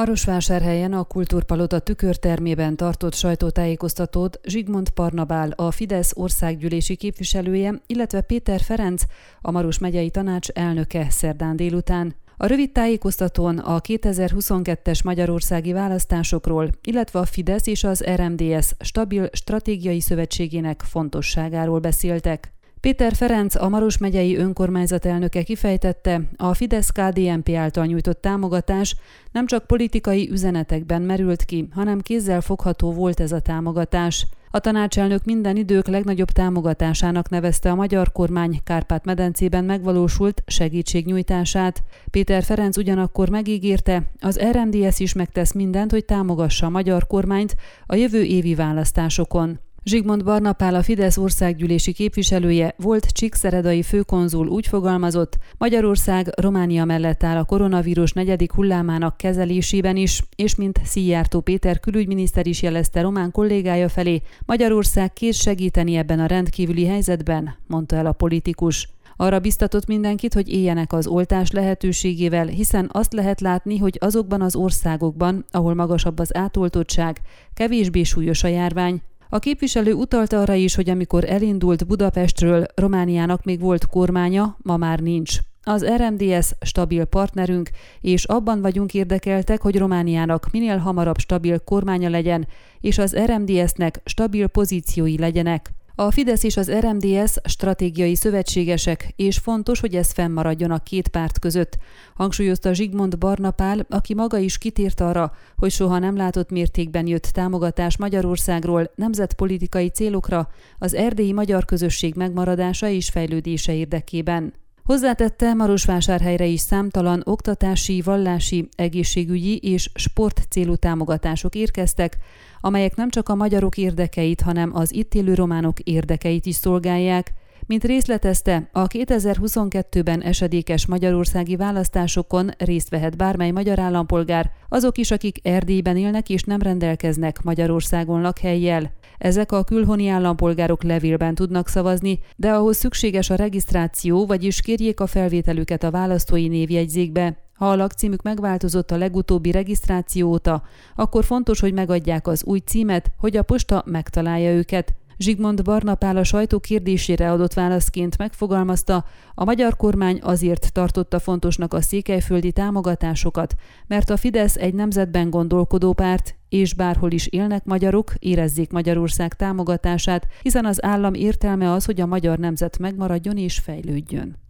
Marosvásárhelyen a Kultúrpalota tükörtermében tartott sajtótájékoztatót Zsigmond Parnabál, a Fidesz országgyűlési képviselője, illetve Péter Ferenc, a Maros megyei tanács elnöke szerdán délután. A rövid tájékoztatón a 2022-es magyarországi választásokról, illetve a Fidesz és az RMDS stabil stratégiai szövetségének fontosságáról beszéltek. Péter Ferenc, a Maros megyei önkormányzat elnöke kifejtette, a Fidesz-KDNP által nyújtott támogatás nem csak politikai üzenetekben merült ki, hanem kézzel fogható volt ez a támogatás. A tanácselnök minden idők legnagyobb támogatásának nevezte a magyar kormány Kárpát-medencében megvalósult segítségnyújtását. Péter Ferenc ugyanakkor megígérte, az RMDS is megtesz mindent, hogy támogassa a magyar kormányt a jövő évi választásokon. Zsigmond Barnapál a Fidesz országgyűlési képviselője volt Csíkszeredai főkonzul úgy fogalmazott, Magyarország Románia mellett áll a koronavírus negyedik hullámának kezelésében is, és mint Szijjártó Péter külügyminiszter is jelezte román kollégája felé, Magyarország kész segíteni ebben a rendkívüli helyzetben, mondta el a politikus. Arra biztatott mindenkit, hogy éljenek az oltás lehetőségével, hiszen azt lehet látni, hogy azokban az országokban, ahol magasabb az átoltottság, kevésbé súlyos a járvány, a képviselő utalta arra is, hogy amikor elindult Budapestről, Romániának még volt kormánya, ma már nincs. Az RMDS stabil partnerünk, és abban vagyunk érdekeltek, hogy Romániának minél hamarabb stabil kormánya legyen, és az RMDS-nek stabil pozíciói legyenek. A Fidesz és az RMDS stratégiai szövetségesek, és fontos, hogy ez fennmaradjon a két párt között, hangsúlyozta Zsigmond Barnapál, aki maga is kitért arra, hogy soha nem látott mértékben jött támogatás Magyarországról nemzetpolitikai célokra az erdélyi magyar közösség megmaradása és fejlődése érdekében. Hozzátette, Marosvásárhelyre is számtalan oktatási, vallási, egészségügyi és sport célú támogatások érkeztek, amelyek nem csak a magyarok érdekeit, hanem az itt élő románok érdekeit is szolgálják, mint részletezte, a 2022-ben esedékes magyarországi választásokon részt vehet bármely magyar állampolgár, azok is, akik Erdélyben élnek és nem rendelkeznek Magyarországon lakhelyjel. Ezek a külhoni állampolgárok levélben tudnak szavazni, de ahhoz szükséges a regisztráció, vagyis kérjék a felvételüket a választói névjegyzékbe. Ha a lakcímük megváltozott a legutóbbi regisztráció óta, akkor fontos, hogy megadják az új címet, hogy a posta megtalálja őket. Zsigmond Barnapál a sajtó kérdésére adott válaszként megfogalmazta, a magyar kormány azért tartotta fontosnak a székelyföldi támogatásokat, mert a Fidesz egy nemzetben gondolkodó párt, és bárhol is élnek magyarok, érezzék Magyarország támogatását, hiszen az állam értelme az, hogy a magyar nemzet megmaradjon és fejlődjön.